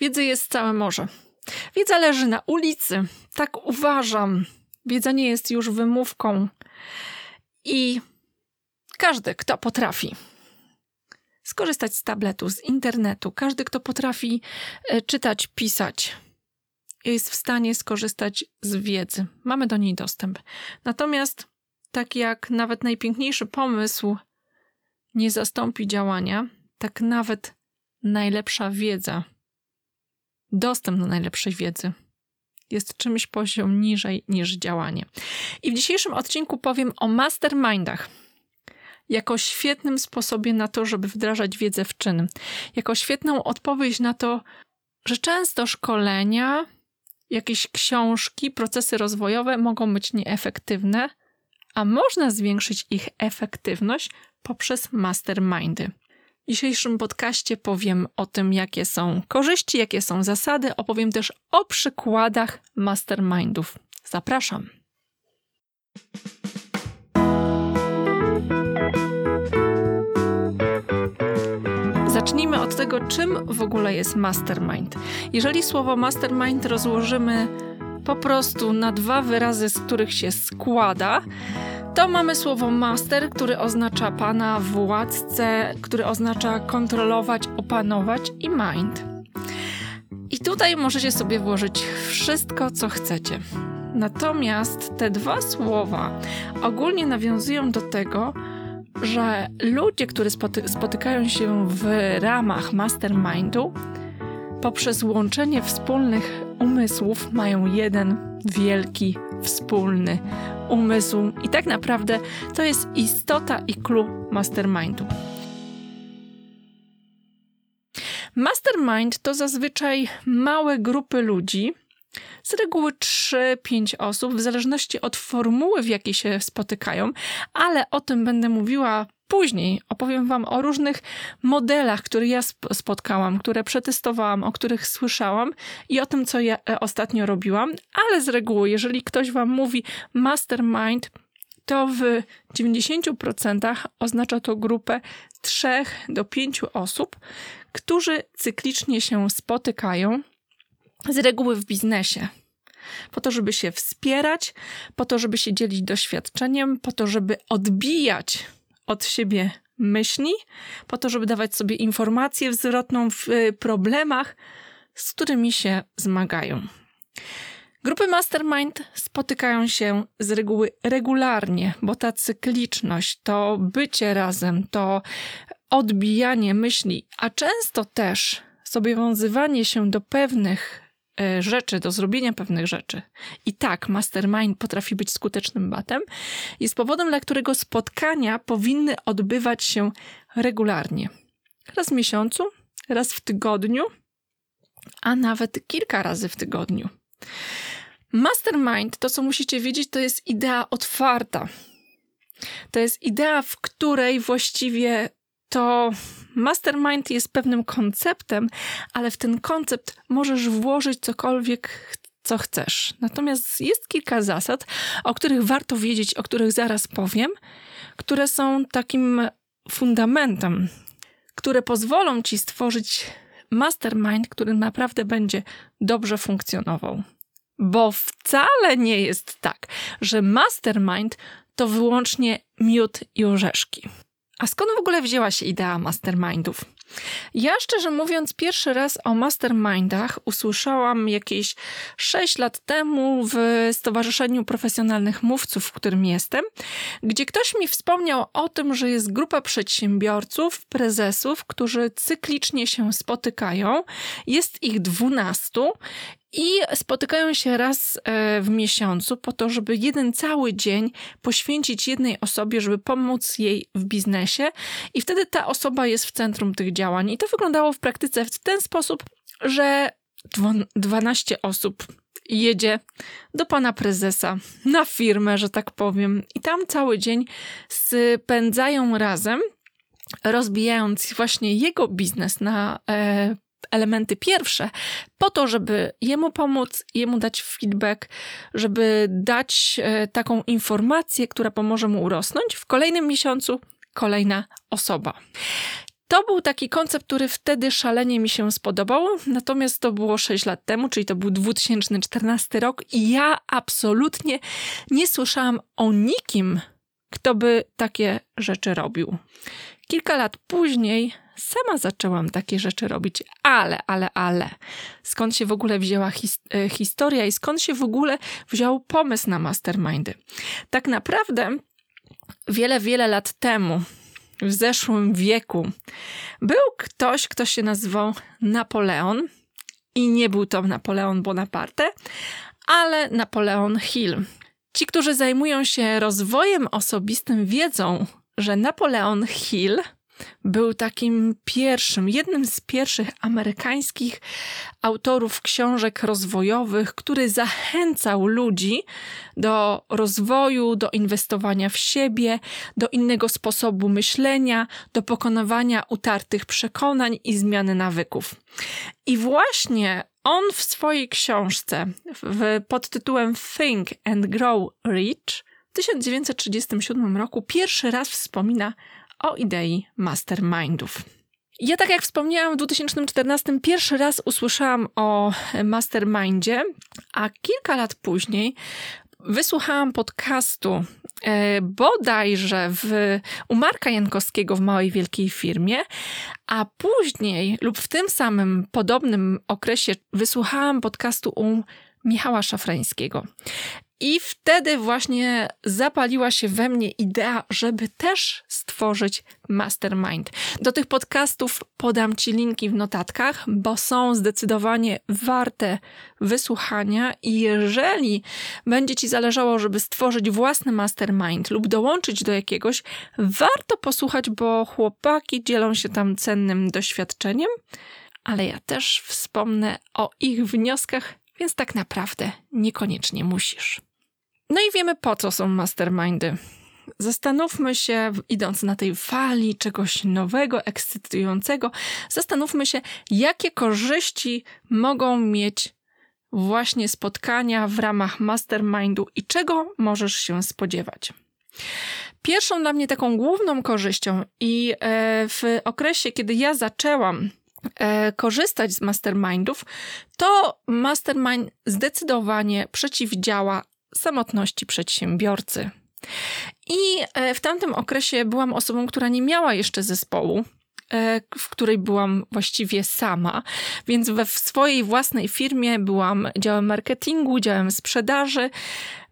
Wiedzy jest całe morze. Wiedza leży na ulicy. Tak uważam. Wiedza nie jest już wymówką. I każdy, kto potrafi skorzystać z tabletu, z internetu, każdy, kto potrafi e, czytać, pisać, jest w stanie skorzystać z wiedzy. Mamy do niej dostęp. Natomiast, tak jak nawet najpiękniejszy pomysł nie zastąpi działania, tak nawet najlepsza wiedza, dostęp do najlepszej wiedzy jest czymś poziom niżej niż działanie. I w dzisiejszym odcinku powiem o mastermindach jako świetnym sposobie na to, żeby wdrażać wiedzę w czyn. Jako świetną odpowiedź na to, że często szkolenia, jakieś książki, procesy rozwojowe mogą być nieefektywne, a można zwiększyć ich efektywność poprzez mastermindy. W dzisiejszym podcaście powiem o tym, jakie są korzyści, jakie są zasady, opowiem też o przykładach mastermindów. Zapraszam. Zacznijmy od tego, czym w ogóle jest mastermind. Jeżeli słowo mastermind rozłożymy po prostu na dwa wyrazy, z których się składa, to mamy słowo master, który oznacza pana, władcę, który oznacza kontrolować, opanować i mind. I tutaj możecie sobie włożyć wszystko, co chcecie. Natomiast te dwa słowa ogólnie nawiązują do tego, że ludzie, którzy spoty spotykają się w ramach mastermindu, poprzez łączenie wspólnych umysłów mają jeden wielki, wspólny umysł. I tak naprawdę to jest istota i klub mastermindu. Mastermind to zazwyczaj małe grupy ludzi, z reguły 3-5 osób, w zależności od formuły, w jakiej się spotykają, ale o tym będę mówiła później. Opowiem Wam o różnych modelach, które ja spotkałam, które przetestowałam, o których słyszałam i o tym, co ja e, ostatnio robiłam. Ale z reguły, jeżeli ktoś Wam mówi mastermind, to w 90% oznacza to grupę 3 do 5 osób, którzy cyklicznie się spotykają z reguły w biznesie. Po to, żeby się wspierać, po to, żeby się dzielić doświadczeniem, po to, żeby odbijać od siebie myśli, po to, żeby dawać sobie informację zwrotną w y, problemach, z którymi się zmagają. Grupy mastermind spotykają się z reguły regularnie, bo ta cykliczność, to bycie razem, to odbijanie myśli, a często też zobowiązywanie się do pewnych rzeczy, do zrobienia pewnych rzeczy. I tak, mastermind potrafi być skutecznym batem, jest powodem, dla którego spotkania powinny odbywać się regularnie. Raz w miesiącu, raz w tygodniu, a nawet kilka razy w tygodniu. Mastermind, to co musicie wiedzieć, to jest idea otwarta. To jest idea, w której właściwie to mastermind jest pewnym konceptem, ale w ten koncept możesz włożyć cokolwiek, co chcesz. Natomiast jest kilka zasad, o których warto wiedzieć, o których zaraz powiem, które są takim fundamentem, które pozwolą ci stworzyć mastermind, który naprawdę będzie dobrze funkcjonował. Bo wcale nie jest tak, że mastermind to wyłącznie miód i orzeszki. A skąd w ogóle wzięła się idea mastermindów? Ja szczerze mówiąc, pierwszy raz o mastermindach usłyszałam jakieś 6 lat temu w Stowarzyszeniu Profesjonalnych Mówców, w którym jestem, gdzie ktoś mi wspomniał o tym, że jest grupa przedsiębiorców, prezesów, którzy cyklicznie się spotykają. Jest ich 12 i spotykają się raz e, w miesiącu po to, żeby jeden cały dzień poświęcić jednej osobie, żeby pomóc jej w biznesie, i wtedy ta osoba jest w centrum tych działań. I to wyglądało w praktyce w ten sposób, że 12 osób jedzie do pana prezesa na firmę, że tak powiem, i tam cały dzień spędzają razem rozbijając właśnie jego biznes na e, elementy pierwsze, po to, żeby jemu pomóc, jemu dać feedback, żeby dać e, taką informację, która pomoże mu urosnąć. W kolejnym miesiącu kolejna osoba. To był taki koncept, który wtedy szalenie mi się spodobał, natomiast to było 6 lat temu, czyli to był 2014 rok i ja absolutnie nie słyszałam o nikim, kto by takie rzeczy robił. Kilka lat później sama zaczęłam takie rzeczy robić, ale, ale, ale. Skąd się w ogóle wzięła his e, historia i skąd się w ogóle wziął pomysł na mastermindy? Tak naprawdę wiele, wiele lat temu, w zeszłym wieku, był ktoś, kto się nazywał Napoleon. I nie był to Napoleon Bonaparte, ale Napoleon Hill. Ci, którzy zajmują się rozwojem osobistym, wiedzą, że Napoleon Hill był takim pierwszym, jednym z pierwszych amerykańskich autorów książek rozwojowych, który zachęcał ludzi do rozwoju, do inwestowania w siebie, do innego sposobu myślenia, do pokonywania utartych przekonań i zmiany nawyków. I właśnie on w swojej książce w, pod tytułem Think and Grow Rich w 1937 roku pierwszy raz wspomina o idei mastermindów. Ja, tak jak wspomniałam, w 2014 pierwszy raz usłyszałam o mastermindzie, a kilka lat później wysłuchałam podcastu e, bodajże w, u Marka Jankowskiego w Małej Wielkiej Firmie, a później lub w tym samym podobnym okresie wysłuchałam podcastu u Michała Szafrańskiego. I wtedy właśnie zapaliła się we mnie idea, żeby też stworzyć mastermind. Do tych podcastów podam Ci linki w notatkach, bo są zdecydowanie warte wysłuchania. I jeżeli będzie Ci zależało, żeby stworzyć własny mastermind lub dołączyć do jakiegoś, warto posłuchać, bo chłopaki dzielą się tam cennym doświadczeniem. Ale ja też wspomnę o ich wnioskach więc tak naprawdę niekoniecznie musisz. No i wiemy po co są mastermindy. Zastanówmy się, idąc na tej fali czegoś nowego, ekscytującego, zastanówmy się, jakie korzyści mogą mieć właśnie spotkania w ramach mastermindu i czego możesz się spodziewać. Pierwszą dla mnie taką główną korzyścią i e, w okresie, kiedy ja zaczęłam e, korzystać z mastermindów, to mastermind zdecydowanie przeciwdziała samotności przedsiębiorcy. I e, w tamtym okresie byłam osobą, która nie miała jeszcze zespołu, e, w której byłam właściwie sama, więc we w swojej własnej firmie byłam działem marketingu, działem sprzedaży,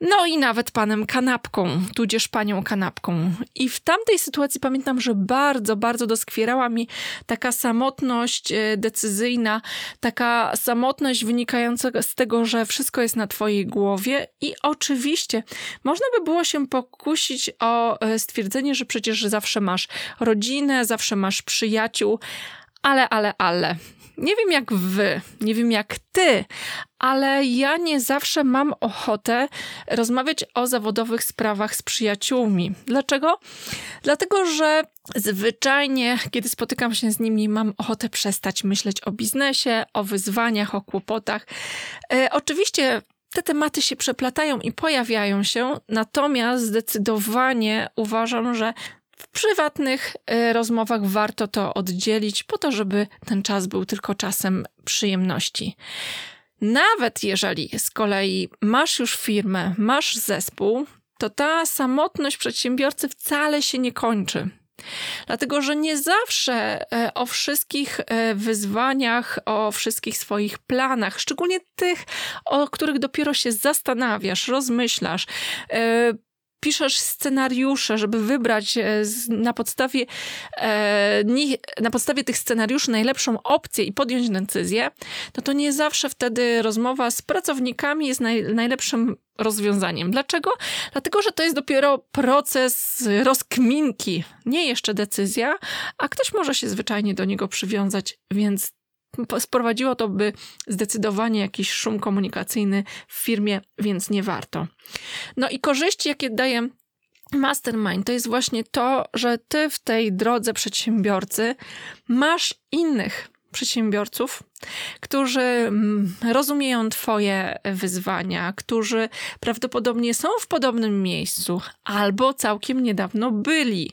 no i nawet panem kanapką, tudzież panią kanapką. I w tamtej sytuacji pamiętam, że bardzo, bardzo doskwierała mi taka samotność e, decyzyjna, taka samotność wynikająca z tego, że wszystko jest na twojej głowie i oczywiście można by było się pokusić o e, stwierdzenie, że przecież zawsze masz rodzinę, zawsze masz przyjaciół, ale, ale, ale. Nie wiem jak wy, nie wiem jak ty, ale ja nie zawsze mam ochotę rozmawiać o zawodowych sprawach z przyjaciółmi. Dlaczego? Dlatego, że zwyczajnie, kiedy spotykam się z nimi, mam ochotę przestać myśleć o biznesie, o wyzwaniach, o kłopotach. E, oczywiście te tematy się przeplatają i pojawiają się, natomiast zdecydowanie uważam, że w prywatnych e, rozmowach warto to oddzielić, po to, żeby ten czas był tylko czasem przyjemności. Nawet jeżeli z kolei masz już firmę, masz zespół, to ta samotność przedsiębiorcy wcale się nie kończy. Dlatego, że nie zawsze e, o wszystkich e, wyzwaniach, o wszystkich swoich planach, szczególnie tych, o których dopiero się zastanawiasz, rozmyślasz, piszesz scenariusze, żeby wybrać e, na podstawie, e, na podstawie tych scenariuszy najlepszą opcję i podjąć decyzję, no to nie zawsze wtedy rozmowa z pracownikami jest naj, najlepszym rozwiązaniem. Dlaczego? Dlatego, że to jest dopiero proces rozkminki, nie jeszcze decyzja, a ktoś może się zwyczajnie do niego przywiązać, więc sprowadziło to by zdecydowanie jakiś szum komunikacyjny w firmie, więc nie warto. No i korzyści, jakie daje Mastermind to jest właśnie to, że ty w tej drodze przedsiębiorcy masz innych przedsiębiorców, którzy mm, rozumieją Twoje wyzwania, którzy prawdopodobnie są w podobnym miejscu albo całkiem niedawno byli,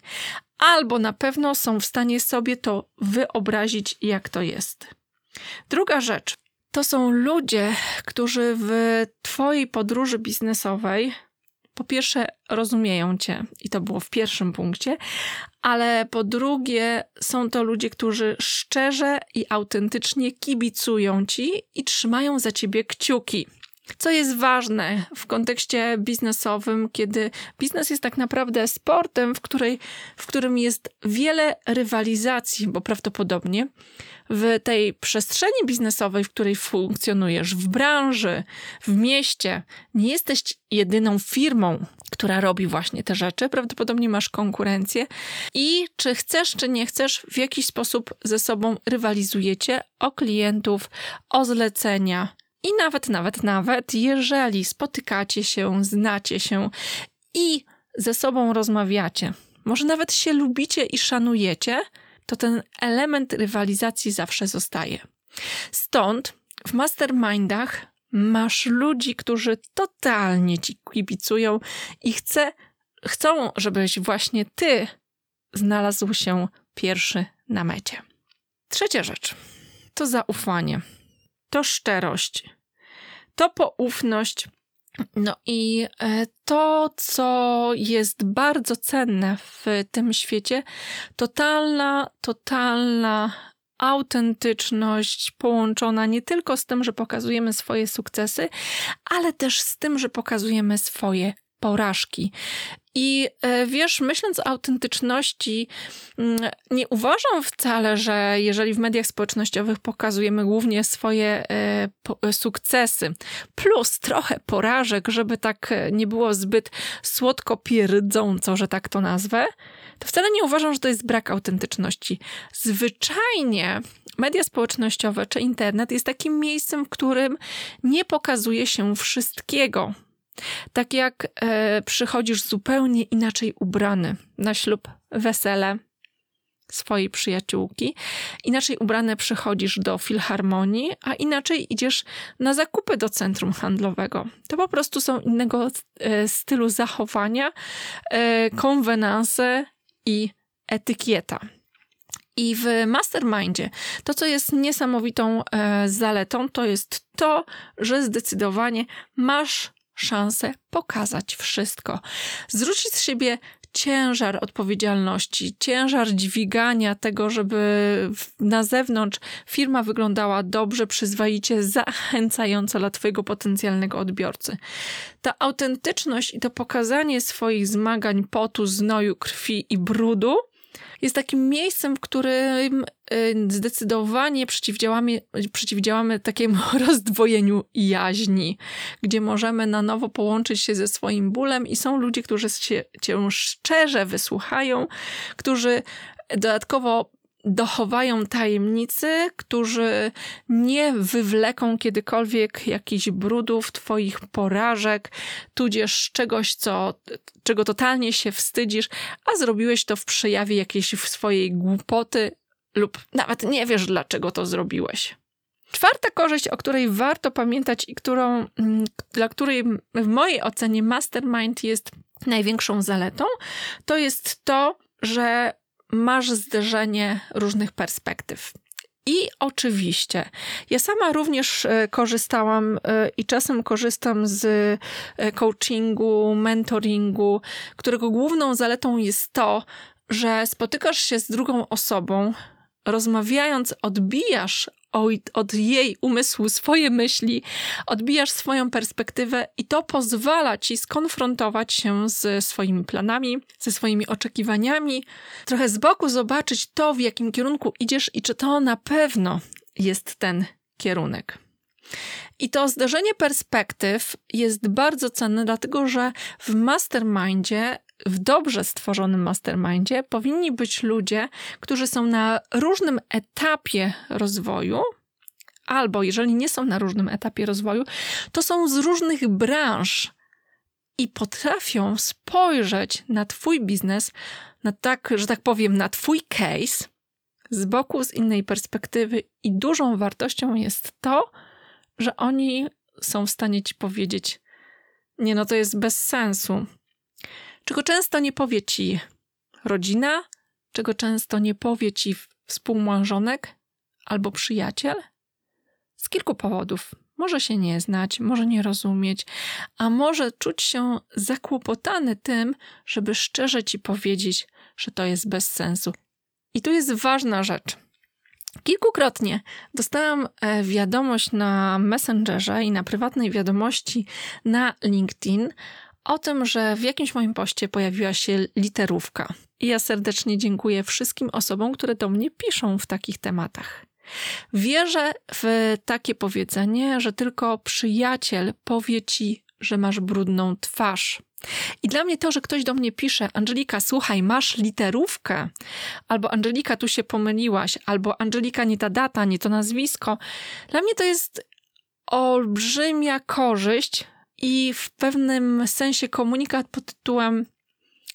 albo na pewno są w stanie sobie to wyobrazić, jak to jest. Druga rzecz to są ludzie, którzy w Twojej podróży biznesowej po pierwsze rozumieją Cię, i to było w pierwszym punkcie, ale po drugie są to ludzie, którzy szczerze i autentycznie kibicują Ci i trzymają za Ciebie kciuki. Co jest ważne w kontekście biznesowym, kiedy biznes jest tak naprawdę sportem, w, której, w którym jest wiele rywalizacji, bo prawdopodobnie w tej przestrzeni biznesowej, w której funkcjonujesz, w branży, w mieście, nie jesteś jedyną firmą, która robi właśnie te rzeczy. Prawdopodobnie masz konkurencję i czy chcesz, czy nie chcesz, w jakiś sposób ze sobą rywalizujecie o klientów, o zlecenia i nawet, nawet, nawet, jeżeli spotykacie się, znacie się i ze sobą rozmawiacie, może nawet się lubicie i szanujecie, to ten element rywalizacji zawsze zostaje. Stąd w mastermindach masz ludzi, którzy totalnie ci kibicują i chce, chcą, żebyś właśnie ty znalazł się pierwszy na mecie. Trzecia rzecz to zaufanie to szczerość, to poufność. No i e, to, co jest bardzo cenne w tym świecie, totalna, totalna autentyczność połączona nie tylko z tym, że pokazujemy swoje sukcesy, ale też z tym, że pokazujemy swoje porażki. I e, wiesz, myśląc o autentyczności, mm, nie uważam wcale, że jeżeli w mediach społecznościowych pokazujemy głównie swoje e, sukcesy, plus trochę porażek, żeby tak e, nie było zbyt słodko pierdząco, że tak to nazwę, to wcale nie uważam, że to jest brak autentyczności. Zwyczajnie media społecznościowe czy internet jest takim miejscem, w którym nie pokazuje się wszystkiego tak jak e, przychodzisz zupełnie inaczej ubrany na ślub, wesele swojej przyjaciółki, inaczej ubrany przychodzisz do filharmonii, a inaczej idziesz na zakupy do centrum handlowego. To po prostu są innego e, stylu zachowania, e, konwenanse i etykieta. I w mastermindzie to, co jest niesamowitą e, zaletą, to jest to, że zdecydowanie masz szansę pokazać wszystko. Zwrócić z siebie ciężar odpowiedzialności, ciężar dźwigania tego, żeby na zewnątrz firma wyglądała dobrze, przyzwoicie, zachęcająco dla Twojego potencjalnego odbiorcy. Ta autentyczność i to pokazanie swoich zmagań, potu, znoju, krwi i brudu jest takim miejscem, w którym y, zdecydowanie przeciwdziałamy, przeciwdziałamy takiemu rozdwojeniu jaźni, gdzie możemy na nowo połączyć się ze swoim bólem i są ludzie, którzy się, cię szczerze wysłuchają, którzy dodatkowo dochowają tajemnicy, którzy nie wywleką kiedykolwiek jakichś brudów, twoich porażek, tudzież czegoś, co, czego totalnie się wstydzisz, a zrobiłeś to w przejawie jakiejś swojej głupoty lub nawet nie wiesz, dlaczego to zrobiłeś. Czwarta korzyść, o której warto pamiętać i którą, mm, dla której w mojej ocenie mastermind jest największą zaletą, to jest to, że masz zderzenie różnych perspektyw. I oczywiście, ja sama również e, korzystałam e, i czasem korzystam z e, coachingu, mentoringu, którego główną zaletą jest to, że spotykasz się z drugą osobą, rozmawiając, odbijasz od jej umysłu swoje myśli, odbijasz swoją perspektywę i to pozwala ci skonfrontować się ze swoimi planami, ze swoimi oczekiwaniami, trochę z boku zobaczyć to, w jakim kierunku idziesz i czy to na pewno jest ten kierunek. I to zderzenie perspektyw jest bardzo cenne, dlatego że w mastermindzie w dobrze stworzonym mastermindzie powinni być ludzie, którzy są na różnym etapie rozwoju, albo jeżeli nie są na różnym etapie rozwoju, to są z różnych branż i potrafią spojrzeć na Twój biznes, na tak, że tak powiem, na Twój case z boku, z innej perspektywy, i dużą wartością jest to, że oni są w stanie Ci powiedzieć: Nie, no to jest bez sensu czego często nie powie ci rodzina, czego często nie powie ci współmałżonek albo przyjaciel? Z kilku powodów. Może się nie znać, może nie rozumieć, a może czuć się zakłopotany tym, żeby szczerze ci powiedzieć, że to jest bez sensu. I tu jest ważna rzecz. Kilkukrotnie dostałam e, wiadomość na Messengerze i na prywatnej wiadomości na LinkedIn o tym, że w jakimś moim poście pojawiła się literówka. I ja serdecznie dziękuję wszystkim osobom, które do mnie piszą w takich tematach. Wierzę w takie powiedzenie, że tylko przyjaciel powie ci, że masz brudną twarz. I dla mnie to, że ktoś do mnie pisze, Angelika, słuchaj, masz literówkę, albo Angelika, tu się pomyliłaś, albo Angelika, nie ta data, nie to nazwisko, dla mnie to jest olbrzymia korzyść i w pewnym sensie komunikat pod tytułem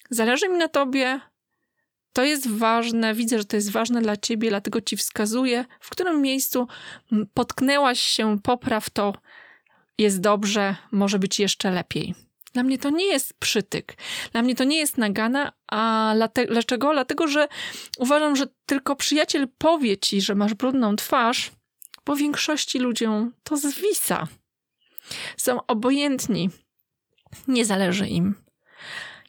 Zależy mi na tobie, to jest ważne, widzę, że to jest ważne dla ciebie, dlatego ci wskazuję, w którym miejscu potknęłaś się, popraw to, jest dobrze, może być jeszcze lepiej. Dla mnie to nie jest przytyk. Dla mnie to nie jest nagana, a dlaczego? Dlatego, że uważam, że tylko przyjaciel powie ci, że masz brudną twarz, bo większości ludziom to zwisa. Są obojętni. Nie zależy im.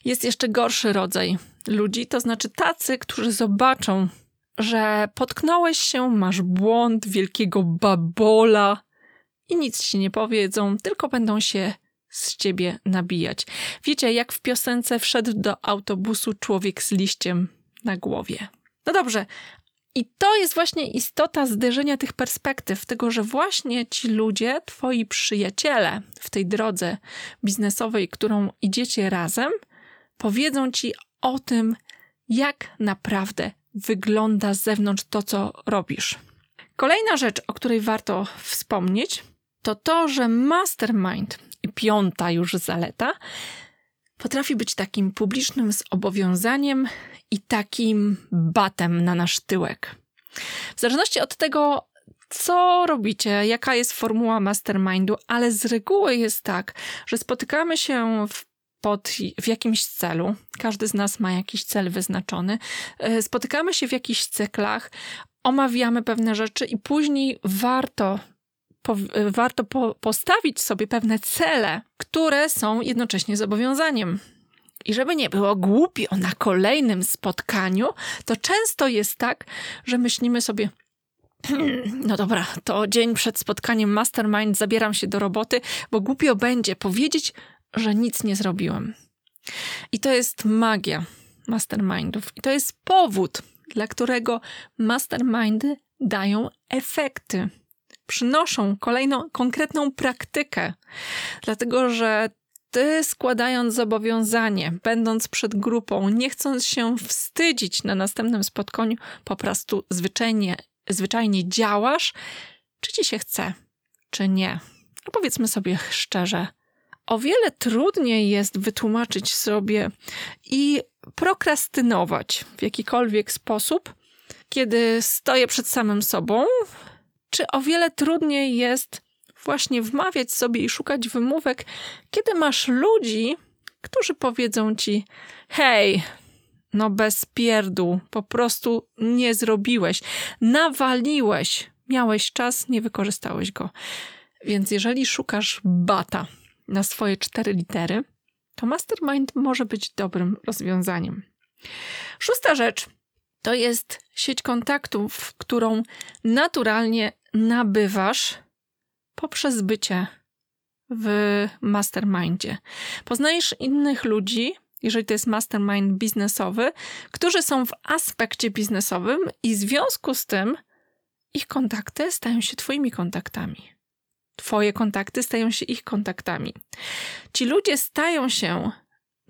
Jest jeszcze gorszy rodzaj ludzi, to znaczy tacy, którzy zobaczą, że potknąłeś się, masz błąd wielkiego babola i nic ci nie powiedzą, tylko będą się z ciebie nabijać. Wiecie, jak w piosence wszedł do autobusu człowiek z liściem na głowie. No dobrze, i to jest właśnie istota zderzenia tych perspektyw, tego, że właśnie ci ludzie, twoi przyjaciele w tej drodze biznesowej, którą idziecie razem, powiedzą ci o tym, jak naprawdę wygląda z zewnątrz to, co robisz. Kolejna rzecz, o której warto wspomnieć, to to, że mastermind i piąta już zaleta potrafi być takim publicznym zobowiązaniem i takim batem na nasz tyłek. W zależności od tego, co robicie, jaka jest formuła mastermindu, ale z reguły jest tak, że spotykamy się w pod, w jakimś celu. Każdy z nas ma jakiś cel wyznaczony. E, spotykamy się w jakichś cyklach, omawiamy pewne rzeczy i później warto po, warto po, postawić sobie pewne cele, które są jednocześnie zobowiązaniem. I żeby nie było głupio na kolejnym spotkaniu, to często jest tak, że myślimy sobie, no dobra, to dzień przed spotkaniem Mastermind zabieram się do roboty, bo głupio będzie powiedzieć, że nic nie zrobiłem. I to jest magia mastermindów. I to jest powód, dla którego mastermindy dają efekty. Przynoszą kolejną konkretną praktykę, dlatego że ty składając zobowiązanie, będąc przed grupą, nie chcąc się wstydzić na następnym spotkaniu, po prostu zwyczajnie, zwyczajnie działasz, czy ci się chce, czy nie. No powiedzmy sobie szczerze, o wiele trudniej jest wytłumaczyć sobie i prokrastynować w jakikolwiek sposób, kiedy stoję przed samym sobą, czy o wiele trudniej jest właśnie wmawiać sobie i szukać wymówek, kiedy masz ludzi, którzy powiedzą ci: hej, no bez pierdół, po prostu nie zrobiłeś, nawaliłeś, miałeś czas, nie wykorzystałeś go. Więc jeżeli szukasz bata, na swoje cztery litery, to mastermind może być dobrym rozwiązaniem. Szósta rzecz to jest sieć kontaktów, którą naturalnie nabywasz poprzez bycie w mastermindzie. Poznajesz innych ludzi, jeżeli to jest mastermind biznesowy, którzy są w aspekcie biznesowym i w związku z tym ich kontakty stają się Twoimi kontaktami. Twoje kontakty stają się ich kontaktami. Ci ludzie stają się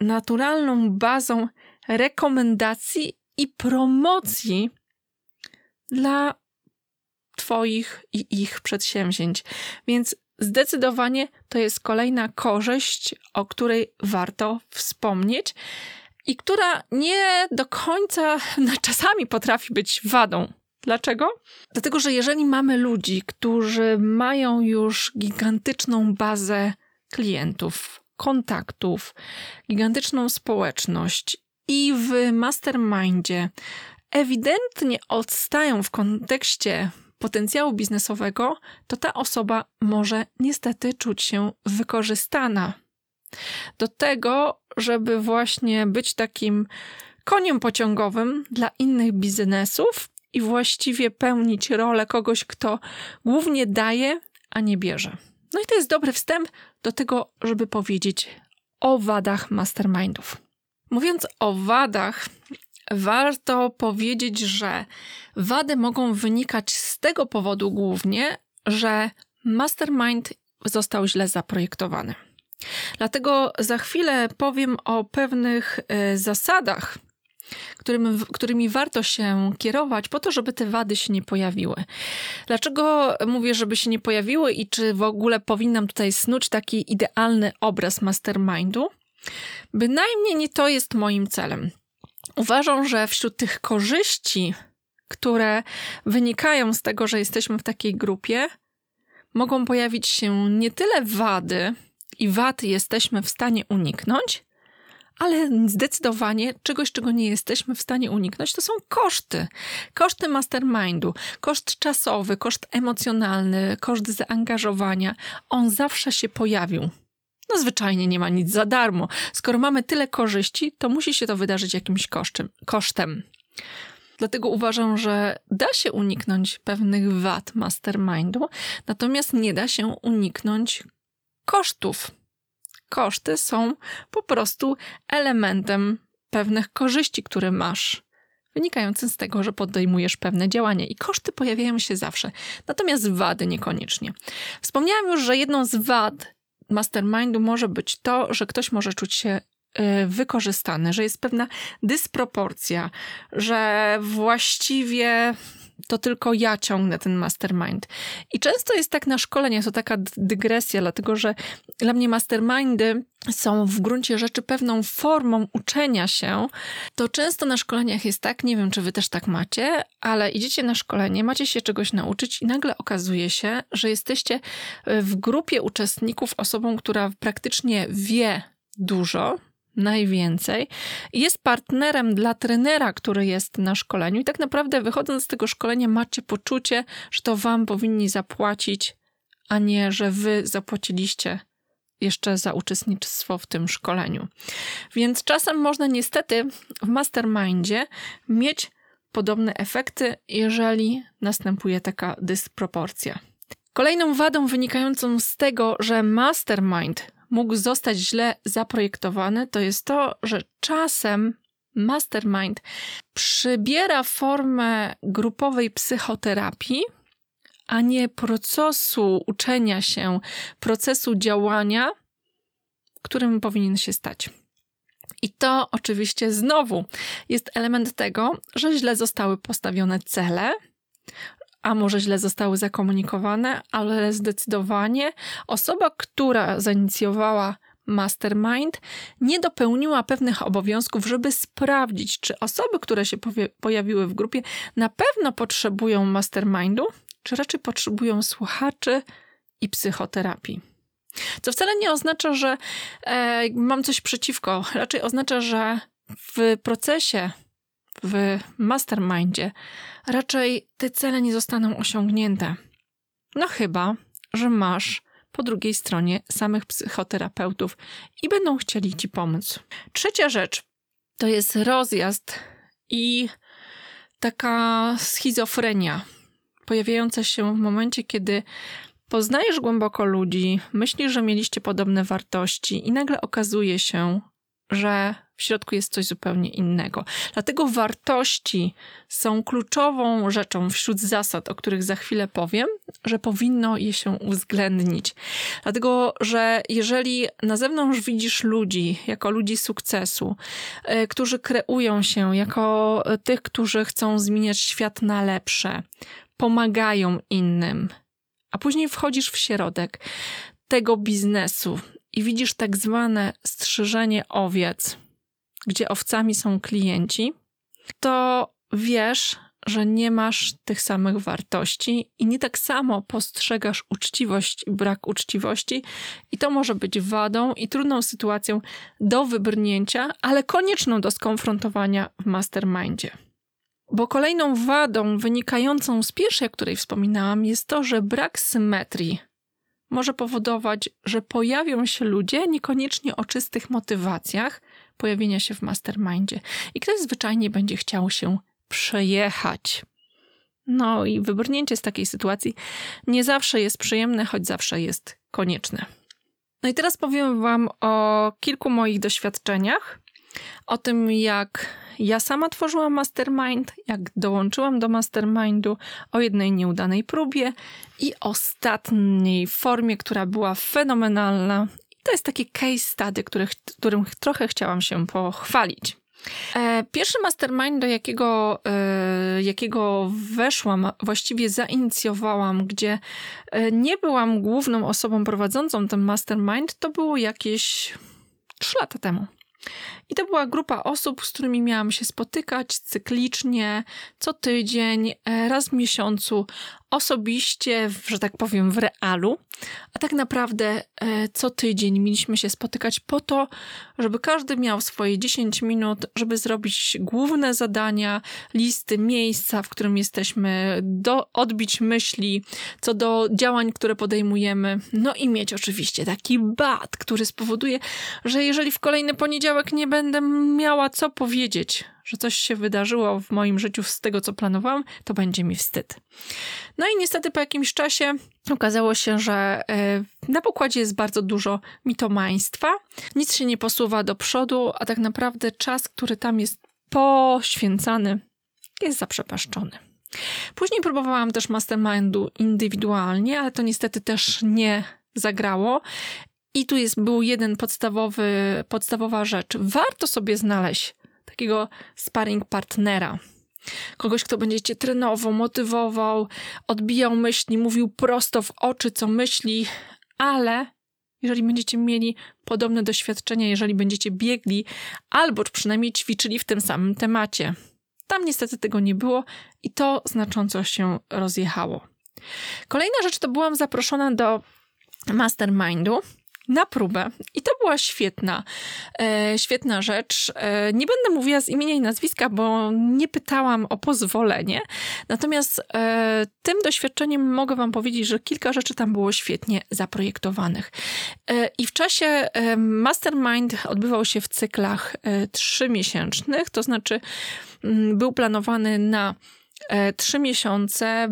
naturalną bazą rekomendacji i promocji dla Twoich i ich przedsięwzięć. Więc zdecydowanie to jest kolejna korzyść, o której warto wspomnieć i która nie do końca czasami potrafi być wadą Dlaczego? Dlatego, że jeżeli mamy ludzi, którzy mają już gigantyczną bazę klientów, kontaktów, gigantyczną społeczność i w mastermindzie ewidentnie odstają w kontekście potencjału biznesowego, to ta osoba może niestety czuć się wykorzystana. Do tego, żeby właśnie być takim koniem pociągowym dla innych biznesów i właściwie pełnić rolę kogoś, kto głównie daje, a nie bierze. No i to jest dobry wstęp do tego, żeby powiedzieć o wadach mastermindów. Mówiąc o wadach, warto powiedzieć, że wady mogą wynikać z tego powodu głównie, że mastermind został źle zaprojektowany. Dlatego za chwilę powiem o pewnych y, zasadach, którymi, którymi warto się kierować po to, żeby te wady się nie pojawiły. Dlaczego mówię, żeby się nie pojawiły i czy w ogóle powinnam tutaj snuć taki idealny obraz mastermindu? Bynajmniej nie to jest moim celem. Uważam, że wśród tych korzyści, które wynikają z tego, że jesteśmy w takiej grupie, mogą pojawić się nie tyle wady, i wad jesteśmy w stanie uniknąć, ale zdecydowanie czegoś, czego nie jesteśmy w stanie uniknąć, to są koszty. Koszty mastermindu, koszt czasowy, koszt emocjonalny, koszt zaangażowania. On zawsze się pojawił. No zwyczajnie nie ma nic za darmo. Skoro mamy tyle korzyści, to musi się to wydarzyć jakimś kosztem. kosztem. Dlatego uważam, że da się uniknąć pewnych wad mastermindu, natomiast nie da się uniknąć kosztów koszty są po prostu elementem pewnych korzyści, które masz, wynikającym z tego, że podejmujesz pewne działania i koszty pojawiają się zawsze, natomiast wady niekoniecznie. Wspomniałam już, że jedną z wad mastermindu może być to, że ktoś może czuć się y, wykorzystany, że jest pewna dysproporcja, że właściwie to tylko ja ciągnę ten mastermind. I często jest tak na szkoleniach, to taka dygresja, dlatego że dla mnie mastermindy są w gruncie rzeczy pewną formą uczenia się, to często na szkoleniach jest tak, nie wiem czy wy też tak macie, ale idziecie na szkolenie, macie się czegoś nauczyć i nagle okazuje się, że jesteście w grupie uczestników osobą, która praktycznie wie dużo, najwięcej. Jest partnerem dla trenera, który jest na szkoleniu, i tak naprawdę wychodząc z tego szkolenia, macie poczucie, że to wam powinni zapłacić, a nie, że wy zapłaciliście jeszcze za uczestnictwo w tym szkoleniu. Więc czasem można niestety w mastermindzie mieć podobne efekty, jeżeli następuje taka dysproporcja. Kolejną wadą wynikającą z tego, że mastermind mógł zostać źle zaprojektowany, to jest to, że czasem mastermind przybiera formę grupowej psychoterapii, a nie procesu uczenia się, procesu działania, którym powinien się stać. I to oczywiście znowu jest element tego, że źle zostały postawione cele, a może źle zostały zakomunikowane, ale zdecydowanie osoba, która zainicjowała mastermind, nie dopełniła pewnych obowiązków, żeby sprawdzić, czy osoby, które się pojawiły w grupie, na pewno potrzebują mastermindu, czy raczej potrzebują słuchaczy i psychoterapii. Co wcale nie oznacza, że e, mam coś przeciwko. Raczej oznacza, że w procesie w mastermindzie raczej te cele nie zostaną osiągnięte. No chyba, że masz po drugiej stronie samych psychoterapeutów i będą chcieli ci pomóc. Trzecia rzecz to jest rozjazd i taka schizofrenia pojawiająca się w momencie, kiedy poznajesz głęboko ludzi, myślisz, że mieliście podobne wartości i nagle okazuje się, że w środku jest coś zupełnie innego. Dlatego wartości są kluczową rzeczą wśród zasad, o których za chwilę powiem, że powinno je się uwzględnić. Dlatego, że jeżeli na zewnątrz widzisz ludzi jako ludzi sukcesu, e, którzy kreują się jako tych, którzy chcą zmieniać świat na lepsze, pomagają innym, a później wchodzisz w środek tego biznesu, i widzisz tak zwane strzyżenie owiec, gdzie owcami są klienci, to wiesz, że nie masz tych samych wartości i nie tak samo postrzegasz uczciwość i brak uczciwości, i to może być wadą i trudną sytuacją do wybrnięcia, ale konieczną do skonfrontowania w mastermindzie. Bo kolejną wadą wynikającą z pierwszej, o której wspominałam, jest to, że brak symetrii może powodować, że pojawią się ludzie niekoniecznie o czystych motywacjach pojawienia się w mastermindzie i ktoś zwyczajnie będzie chciał się przejechać. No i wybrnięcie z takiej sytuacji nie zawsze jest przyjemne, choć zawsze jest konieczne. No i teraz powiem Wam o kilku moich doświadczeniach, o tym, jak ja sama tworzyłam mastermind, jak dołączyłam do mastermindu, o jednej nieudanej próbie i ostatniej formie, która była fenomenalna. To jest taki case study, który, którym trochę chciałam się pochwalić. E, pierwszy mastermind, do jakiego, e, jakiego weszłam, właściwie zainicjowałam, gdzie e, nie byłam główną osobą prowadzącą ten mastermind, to było jakieś 3 lata temu. I to była grupa osób, z którymi miałam się spotykać cyklicznie, co tydzień, e, raz w miesiącu, osobiście, że tak powiem, w realu. A tak naprawdę e, co tydzień mieliśmy się spotykać po to, żeby każdy miał swoje 10 minut, żeby zrobić główne zadania, listy, miejsca, w którym jesteśmy, do, odbić myśli co do działań, które podejmujemy. No i mieć oczywiście taki bat, który spowoduje, że jeżeli w kolejny poniedziałek nie będę miała co powiedzieć, że coś się wydarzyło w moim życiu z tego, co planowałam, to będzie mi wstyd. No i niestety po jakimś czasie okazało się, że e, na pokładzie jest bardzo dużo mitomaństwa, nic się nie posuwa do przodu, a tak naprawdę czas, który tam jest poświęcany, jest zaprzepaszczony. Później próbowałam też mastermindu indywidualnie, ale to niestety też nie zagrało. I tu jest, był jeden podstawowy, podstawowa rzecz. Warto sobie znaleźć takiego sparring partnera. Kogoś, kto będzie cię trenował, motywował, odbijał myśli, mówił prosto w oczy, co myśli, ale jeżeli będziecie mieli podobne doświadczenia, jeżeli będziecie biegli albo przynajmniej ćwiczyli w tym samym temacie. Tam niestety tego nie było i to znacząco się rozjechało. Kolejna rzecz to byłam zaproszona do mastermindu na próbę. I to była świetna, e, świetna rzecz. E, nie będę mówiła z imienia i nazwiska, bo nie pytałam o pozwolenie. Natomiast e, tym doświadczeniem mogę Wam powiedzieć, że kilka rzeczy tam było świetnie zaprojektowanych. E, I w czasie e, Mastermind odbywał się w cyklach e, trzymiesięcznych, to znaczy m, mm, był planowany na trzy miesiące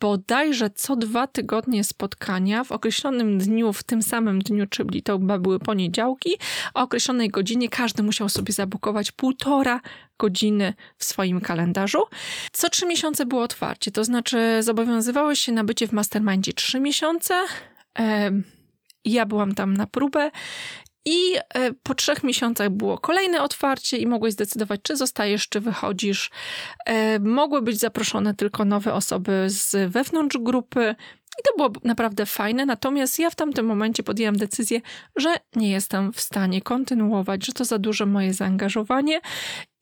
bodajże co dwa tygodnie spotkania w określonym dniu, w tym samym dniu, czyli to chyba były poniedziałki, o określonej godzinie każdy musiał sobie zabukować półtora godziny w swoim kalendarzu. Co trzy miesiące było otwarcie, to znaczy zobowiązywały się na bycie w mastermindzie trzy miesiące. Ja byłam tam na próbę i e, po trzech miesiącach było kolejne otwarcie i mogłeś zdecydować, czy zostajesz, czy wychodzisz. E, mogły być zaproszone tylko nowe osoby z wewnątrz grupy. I to było naprawdę fajne, natomiast ja w tamtym momencie podjęłam decyzję, że nie jestem w stanie kontynuować, że to za duże moje zaangażowanie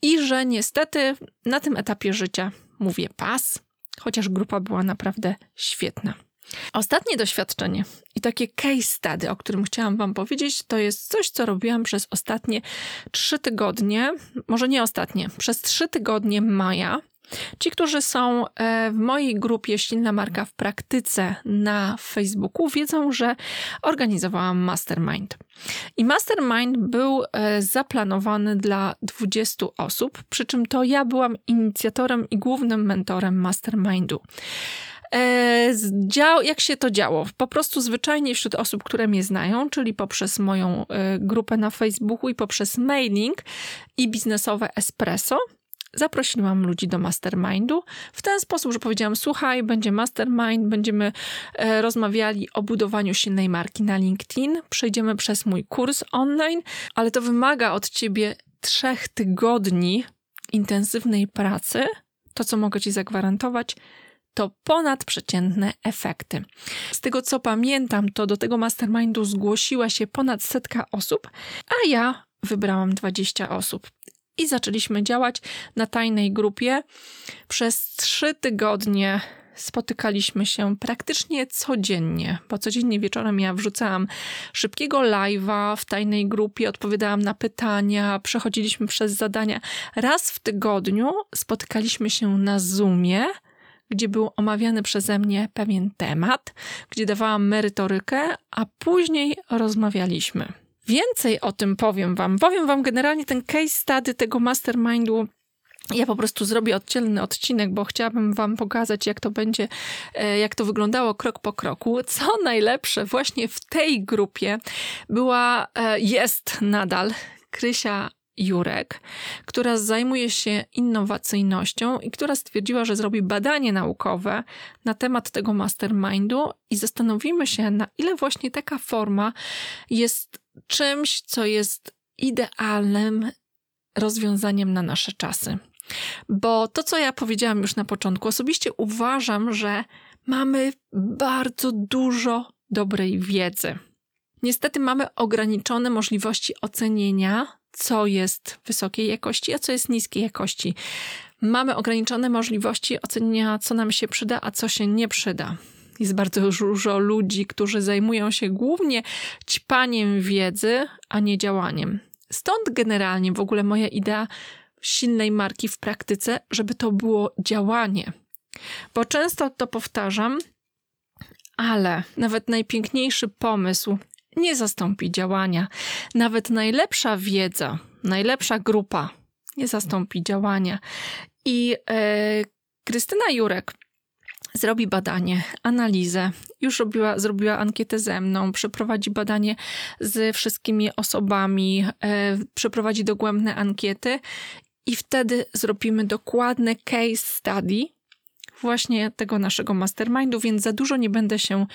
i że niestety na tym etapie życia mówię pas, chociaż grupa była naprawdę świetna. Ostatnie doświadczenie i takie case study, o którym chciałam Wam powiedzieć, to jest coś, co robiłam przez ostatnie trzy tygodnie, może nie ostatnie, przez trzy tygodnie maja. Ci, którzy są e, w mojej grupie Silna Marka w praktyce na Facebooku, wiedzą, że organizowałam mastermind. I mastermind był e, zaplanowany dla 20 osób, przy czym to ja byłam inicjatorem i głównym mentorem mastermindu. E, dział, jak się to działo? Po prostu zwyczajnie wśród osób, które mnie znają, czyli poprzez moją e, grupę na Facebooku i poprzez mailing i biznesowe espresso, zaprosiłam ludzi do mastermindu w ten sposób, że powiedziałam: Słuchaj, będzie mastermind, będziemy e, rozmawiali o budowaniu silnej marki na LinkedIn, przejdziemy przez mój kurs online, ale to wymaga od ciebie trzech tygodni intensywnej pracy. To, co mogę ci zagwarantować, to ponadprzeciętne efekty. Z tego co pamiętam, to do tego mastermindu zgłosiła się ponad setka osób, a ja wybrałam 20 osób. I zaczęliśmy działać na tajnej grupie. Przez trzy tygodnie spotykaliśmy się praktycznie codziennie, bo codziennie wieczorem ja wrzucałam szybkiego live'a w tajnej grupie, odpowiadałam na pytania, przechodziliśmy przez zadania. Raz w tygodniu spotykaliśmy się na Zoomie, gdzie był omawiany przeze mnie pewien temat, gdzie dawałam merytorykę, a później rozmawialiśmy. Więcej o tym powiem Wam. Powiem Wam generalnie ten case study tego mastermindu ja po prostu zrobię oddzielny odcinek, bo chciałabym Wam pokazać, jak to będzie, e, jak to wyglądało krok po kroku. Co najlepsze, właśnie w tej grupie była, e, jest nadal Krysia Jurek, która zajmuje się innowacyjnością i która stwierdziła, że zrobi badanie naukowe na temat tego mastermindu i zastanowimy się, na ile właśnie taka forma jest czymś, co jest idealnym rozwiązaniem na nasze czasy. Bo to, co ja powiedziałam już na początku, osobiście uważam, że mamy bardzo dużo dobrej wiedzy. Niestety mamy ograniczone możliwości ocenienia, co jest wysokiej jakości, a co jest niskiej jakości. Mamy ograniczone możliwości ocenienia, co nam się przyda, a co się nie przyda. Jest bardzo dużo ludzi, którzy zajmują się głównie ćpaniem wiedzy, a nie działaniem. Stąd generalnie w ogóle moja idea silnej marki w praktyce, żeby to było działanie. Bo często to powtarzam, ale nawet najpiękniejszy pomysł nie zastąpi działania. Nawet najlepsza wiedza, najlepsza grupa nie zastąpi działania. I e, Krystyna Jurek zrobi badanie, analizę, już robiła, zrobiła ankietę ze mną, przeprowadzi badanie z wszystkimi osobami, e, przeprowadzi dogłębne ankiety i wtedy zrobimy dokładne case study właśnie tego naszego mastermindu, więc za dużo nie będę się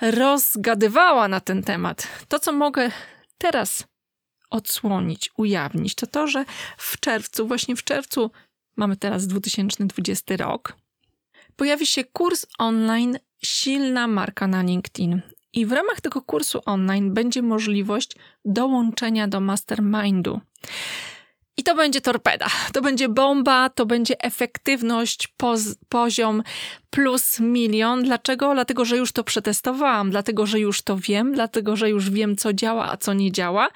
rozgadywała na ten temat. To, co mogę teraz odsłonić, ujawnić, to to, że w czerwcu, właśnie w czerwcu, mamy teraz 2020 rok, pojawi się kurs online Silna marka na LinkedIn. I w ramach tego kursu online będzie możliwość dołączenia do mastermindu. I to będzie torpeda, to będzie bomba, to będzie efektywność, poz, poziom plus milion. Dlaczego? Dlatego, że już to przetestowałam, dlatego, że już to wiem, dlatego, że już wiem, co działa, a co nie działa.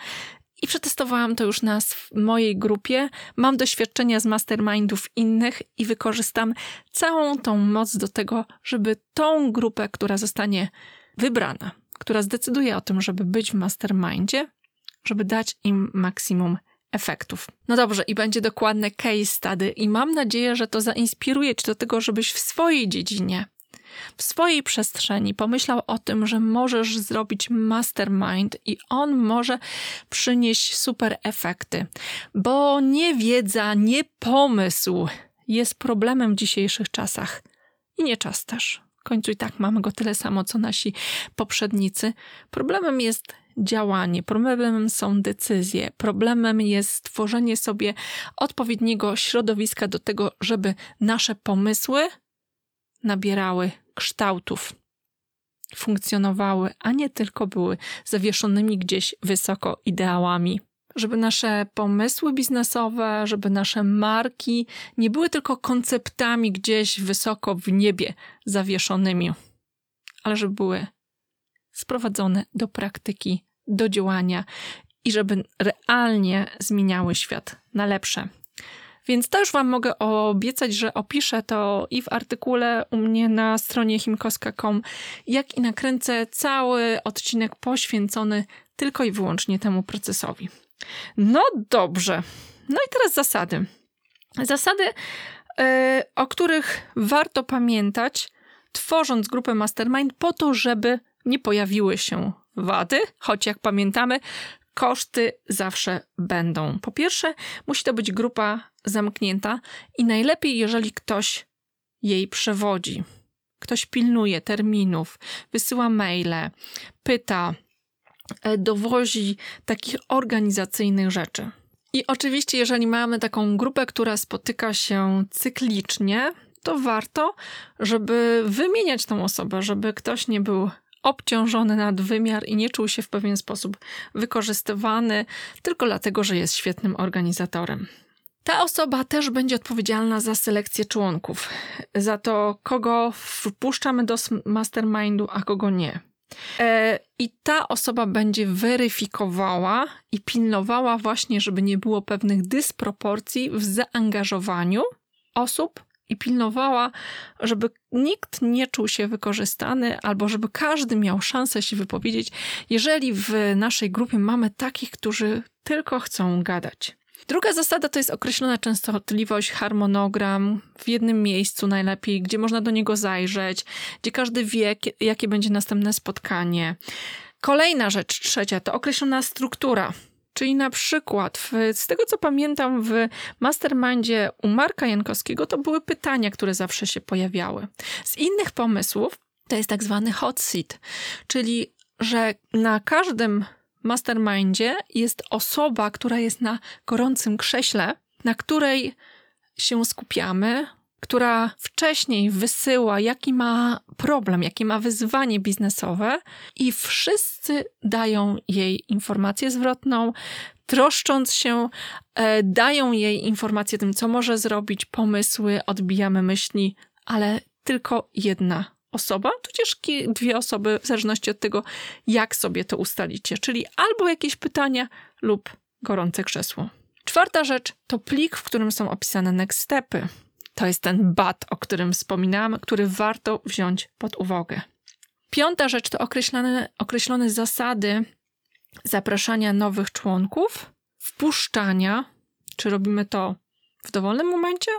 I przetestowałam to już na mojej grupie. Mam doświadczenia z mastermindów innych i wykorzystam całą tą moc do tego, żeby tą grupę, która zostanie wybrana, która zdecyduje o tym, żeby być w mastermindzie, żeby dać im maksimum efektów. No dobrze, i będzie dokładne case study, i mam nadzieję, że to zainspiruje cię do tego, żebyś w swojej dziedzinie, w swojej przestrzeni pomyślał o tym, że możesz zrobić mastermind i on może przynieść super efekty, bo nie wiedza, nie pomysł jest problemem w dzisiejszych czasach i nie czas też. W końcu i tak mamy go tyle samo, co nasi poprzednicy. Problemem jest działanie, problemem są decyzje, problemem jest stworzenie sobie odpowiedniego środowiska do tego, żeby nasze pomysły nabierały kształtów, funkcjonowały, a nie tylko były zawieszonymi gdzieś wysoko ideałami. Żeby nasze pomysły biznesowe, żeby nasze marki nie były tylko konceptami gdzieś wysoko w niebie zawieszonymi, ale żeby były sprowadzone do praktyki do działania i żeby realnie zmieniały świat na lepsze. Więc to już Wam mogę obiecać, że opiszę to i w artykule u mnie na stronie chimkoska.com, jak i nakręcę cały odcinek poświęcony tylko i wyłącznie temu procesowi. No dobrze. No i teraz zasady. Zasady, yy, o których warto pamiętać, tworząc grupę Mastermind, po to, żeby nie pojawiły się wady, choć jak pamiętamy, koszty zawsze będą. Po pierwsze, musi to być grupa zamknięta i najlepiej, jeżeli ktoś jej przewodzi. Ktoś pilnuje terminów, wysyła maile, pyta, e, dowozi takich organizacyjnych rzeczy. I oczywiście, jeżeli mamy taką grupę, która spotyka się cyklicznie, to warto, żeby wymieniać tą osobę, żeby ktoś nie był obciążony nadwymiar i nie czuł się w pewien sposób wykorzystywany tylko dlatego, że jest świetnym organizatorem. Ta osoba też będzie odpowiedzialna za selekcję członków, za to, kogo wpuszczamy do mastermindu, a kogo nie. E, I ta osoba będzie weryfikowała i pilnowała właśnie, żeby nie było pewnych dysproporcji w zaangażowaniu osób i pilnowała, żeby nikt nie czuł się wykorzystany, albo żeby każdy miał szansę się wypowiedzieć, jeżeli w naszej grupie mamy takich, którzy tylko chcą gadać. Druga zasada to jest określona częstotliwość, harmonogram w jednym miejscu najlepiej, gdzie można do niego zajrzeć, gdzie każdy wie, jakie będzie następne spotkanie. Kolejna rzecz, trzecia, to określona struktura. Czyli na przykład, w, z tego co pamiętam, w mastermindzie u Marka Jankowskiego to były pytania, które zawsze się pojawiały. Z innych pomysłów to jest tak zwany hot seat, czyli że na każdym mastermindzie jest osoba, która jest na gorącym krześle, na której się skupiamy, która wcześniej wysyła, jaki ma problem, jakie ma wyzwanie biznesowe, i wszyscy dają jej informację zwrotną, troszcząc się, e, dają jej informację tym, co może zrobić, pomysły, odbijamy myśli, ale tylko jedna osoba, tudzież dwie osoby, w zależności od tego, jak sobie to ustalicie. Czyli albo jakieś pytania, lub gorące krzesło. Czwarta rzecz to plik, w którym są opisane next stepy. To jest ten BAT, o którym wspominałam, który warto wziąć pod uwagę. Piąta rzecz to określone, określone zasady zapraszania nowych członków, wpuszczania, czy robimy to w dowolnym momencie,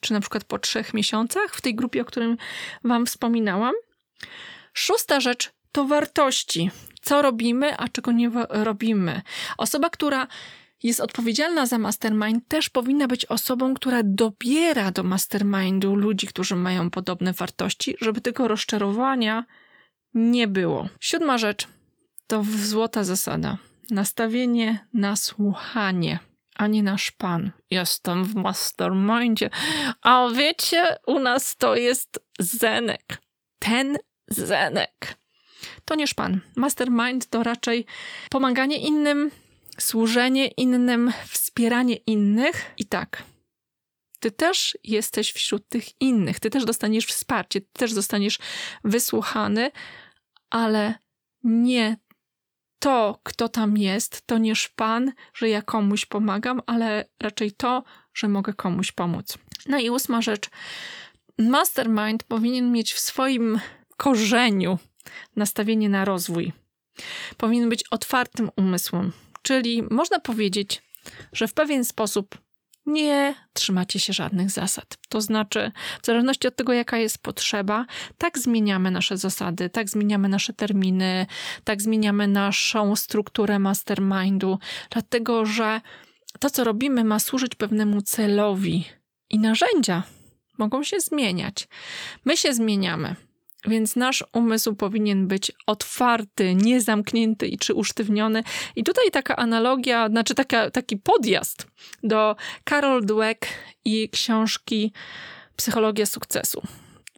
czy na przykład po trzech miesiącach w tej grupie, o którym Wam wspominałam. Szósta rzecz to wartości. Co robimy, a czego nie robimy. Osoba, która jest odpowiedzialna za mastermind, też powinna być osobą, która dobiera do mastermindu ludzi, którzy mają podobne wartości, żeby tego rozczarowania nie było. Siódma rzecz to złota zasada. Nastawienie na słuchanie a nie nasz pan. Jestem w mastermindzie. A wiecie, u nas to jest Zenek. Ten Zenek. To nie szpan. Mastermind to raczej pomaganie innym, służenie innym, wspieranie innych i tak. Ty też jesteś wśród tych innych, ty też dostaniesz wsparcie, ty też zostaniesz wysłuchany, ale nie to, kto tam jest, to nie szpan, że ja komuś pomagam, ale raczej to, że mogę komuś pomóc. No i ósma rzecz. Mastermind powinien mieć w swoim korzeniu nastawienie na rozwój. Powinien być otwartym umysłem, czyli można powiedzieć, że w pewien sposób nie trzymacie się żadnych zasad. To znaczy, w zależności od tego, jaka jest potrzeba, tak zmieniamy nasze zasady, tak zmieniamy nasze terminy, tak zmieniamy naszą strukturę mastermindu, dlatego że to, co robimy, ma służyć pewnemu celowi i narzędzia mogą się zmieniać. My się zmieniamy. Więc nasz umysł powinien być otwarty, niezamknięty i czy usztywniony. I tutaj taka analogia, znaczy taka, taki podjazd do Carol Dweck i książki Psychologia sukcesu.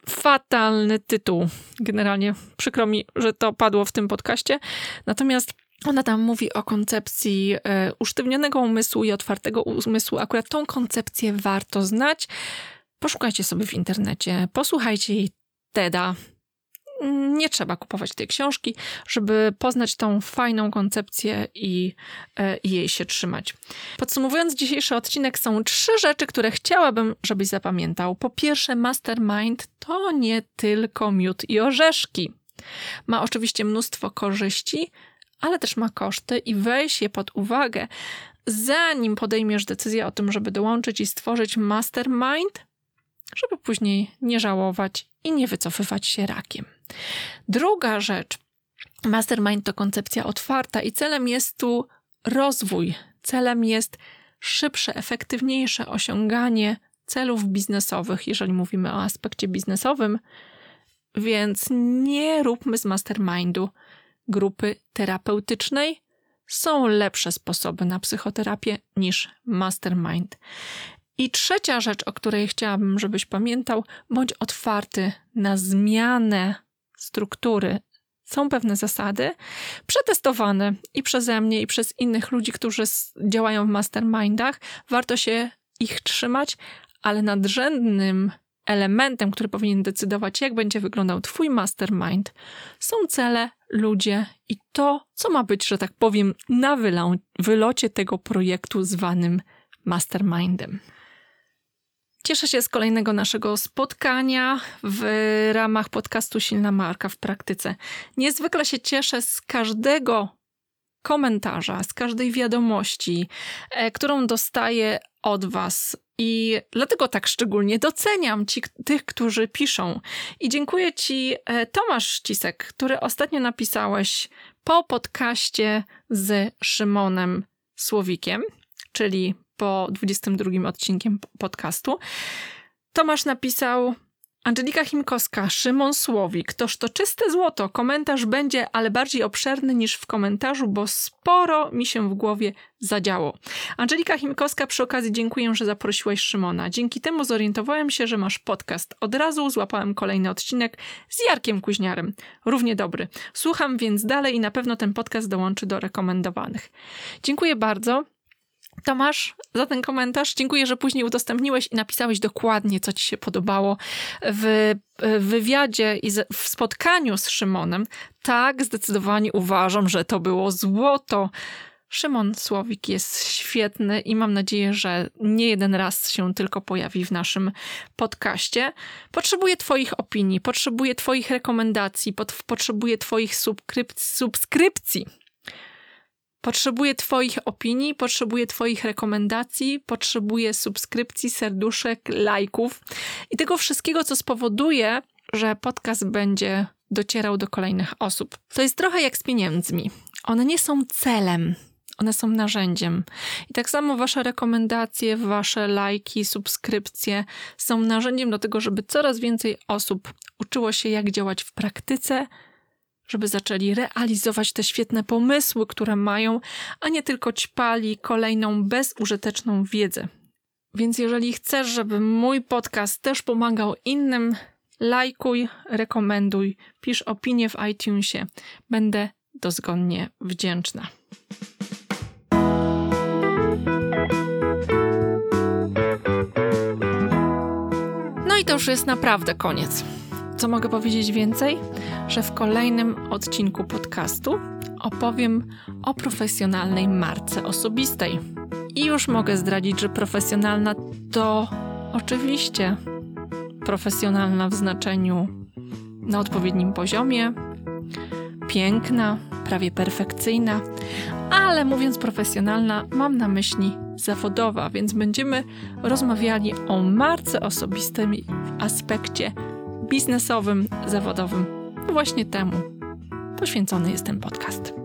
Fatalny tytuł. Generalnie przykro mi, że to padło w tym podcaście. Natomiast ona tam mówi o koncepcji e, usztywnionego umysłu i otwartego umysłu. Akurat tą koncepcję warto znać. Poszukajcie sobie w internecie, posłuchajcie jej TEDa, nie trzeba kupować tej książki, żeby poznać tą fajną koncepcję i, e, i, jej się trzymać. Podsumowując dzisiejszy odcinek, są trzy rzeczy, które chciałabym, żebyś zapamiętał. Po pierwsze, mastermind to nie tylko miód i orzeszki. Ma oczywiście mnóstwo korzyści, ale też ma koszty i weź je pod uwagę, zanim podejmiesz decyzję o tym, żeby dołączyć i stworzyć mastermind, żeby później nie żałować i nie wycofywać się rakiem. Druga rzecz. Mastermind to koncepcja otwarta i celem jest tu rozwój. Celem jest szybsze, efektywniejsze osiąganie celów biznesowych, jeżeli mówimy o aspekcie biznesowym. Więc nie róbmy z mastermindu grupy terapeutycznej. Są lepsze sposoby na psychoterapię niż mastermind. I trzecia rzecz, o której chciałabym, żebyś pamiętał, bądź otwarty na zmianę struktury. Są pewne zasady, przetestowane i przeze mnie, i przez innych ludzi, którzy działają w mastermindach. Warto się ich trzymać, ale nadrzędnym elementem, który powinien decydować, jak będzie wyglądał Twój mastermind, są cele, ludzie i to, co ma być, że tak powiem, na wylocie tego projektu zwanym mastermindem. Cieszę się z kolejnego naszego spotkania w ramach podcastu Silna Marka w praktyce. Niezwykle się cieszę z każdego komentarza, z każdej wiadomości, e, którą dostaję od Was. I dlatego tak szczególnie doceniam ci, tych, którzy piszą. I dziękuję Ci, e, Tomasz Cisek, który ostatnio napisałeś po podcaście z Szymonem Słowikiem, czyli po 22 odcinkiem podcastu. Tomasz napisał Angelika Chimkowska, Szymon Słowik. Toż to czyste złoto. Komentarz będzie, ale bardziej obszerny niż w komentarzu, bo sporo mi się w głowie zadziało. Angelika Chimkowska, przy okazji dziękuję, że zaprosiłeś Szymona. Dzięki temu zorientowałem się, że masz podcast. Od razu złapałem kolejny odcinek z Jarkiem Kuźniarem. Równie dobry. Słucham więc dalej i na pewno ten podcast dołączy do rekomendowanych. Dziękuję bardzo. Tomasz, za ten komentarz. Dziękuję, że później udostępniłeś i napisałeś dokładnie, co ci się podobało w wywiadzie i w spotkaniu z Szymonem. Tak, zdecydowanie uważam, że to było złoto. Szymon Słowik jest świetny i mam nadzieję, że nie jeden raz się tylko pojawi w naszym podcaście. Potrzebuję Twoich opinii, potrzebuję Twoich rekomendacji, potrzebuję Twoich subskrypcji Potrzebuję Twoich opinii, potrzebuję Twoich rekomendacji, potrzebuję subskrypcji, serduszek, lajków i tego wszystkiego, co spowoduje, że podcast będzie docierał do kolejnych osób. To jest trochę jak z pieniędzmi. One nie są celem, one są narzędziem. I tak samo Wasze rekomendacje, Wasze lajki, subskrypcje są narzędziem do tego, żeby coraz więcej osób uczyło się, jak działać w praktyce żeby zaczęli realizować te świetne pomysły, które mają, a nie tylko ćpali kolejną bezużyteczną wiedzę. Więc jeżeli chcesz, żeby mój podcast też pomagał innym, lajkuj, rekomenduj, pisz opinię w iTunesie. Będę dozgonnie wdzięczna. No i to już jest naprawdę koniec. Co mogę powiedzieć więcej? Że w kolejnym odcinku podcastu opowiem o profesjonalnej marce osobistej. I już mogę zdradzić, że profesjonalna to oczywiście profesjonalna w znaczeniu na odpowiednim poziomie, piękna, prawie perfekcyjna, ale mówiąc profesjonalna, mam na myśli zawodowa, więc będziemy rozmawiali o marce osobistej w aspekcie biznesowym, zawodowym. Właśnie temu poświęcony jest ten podcast.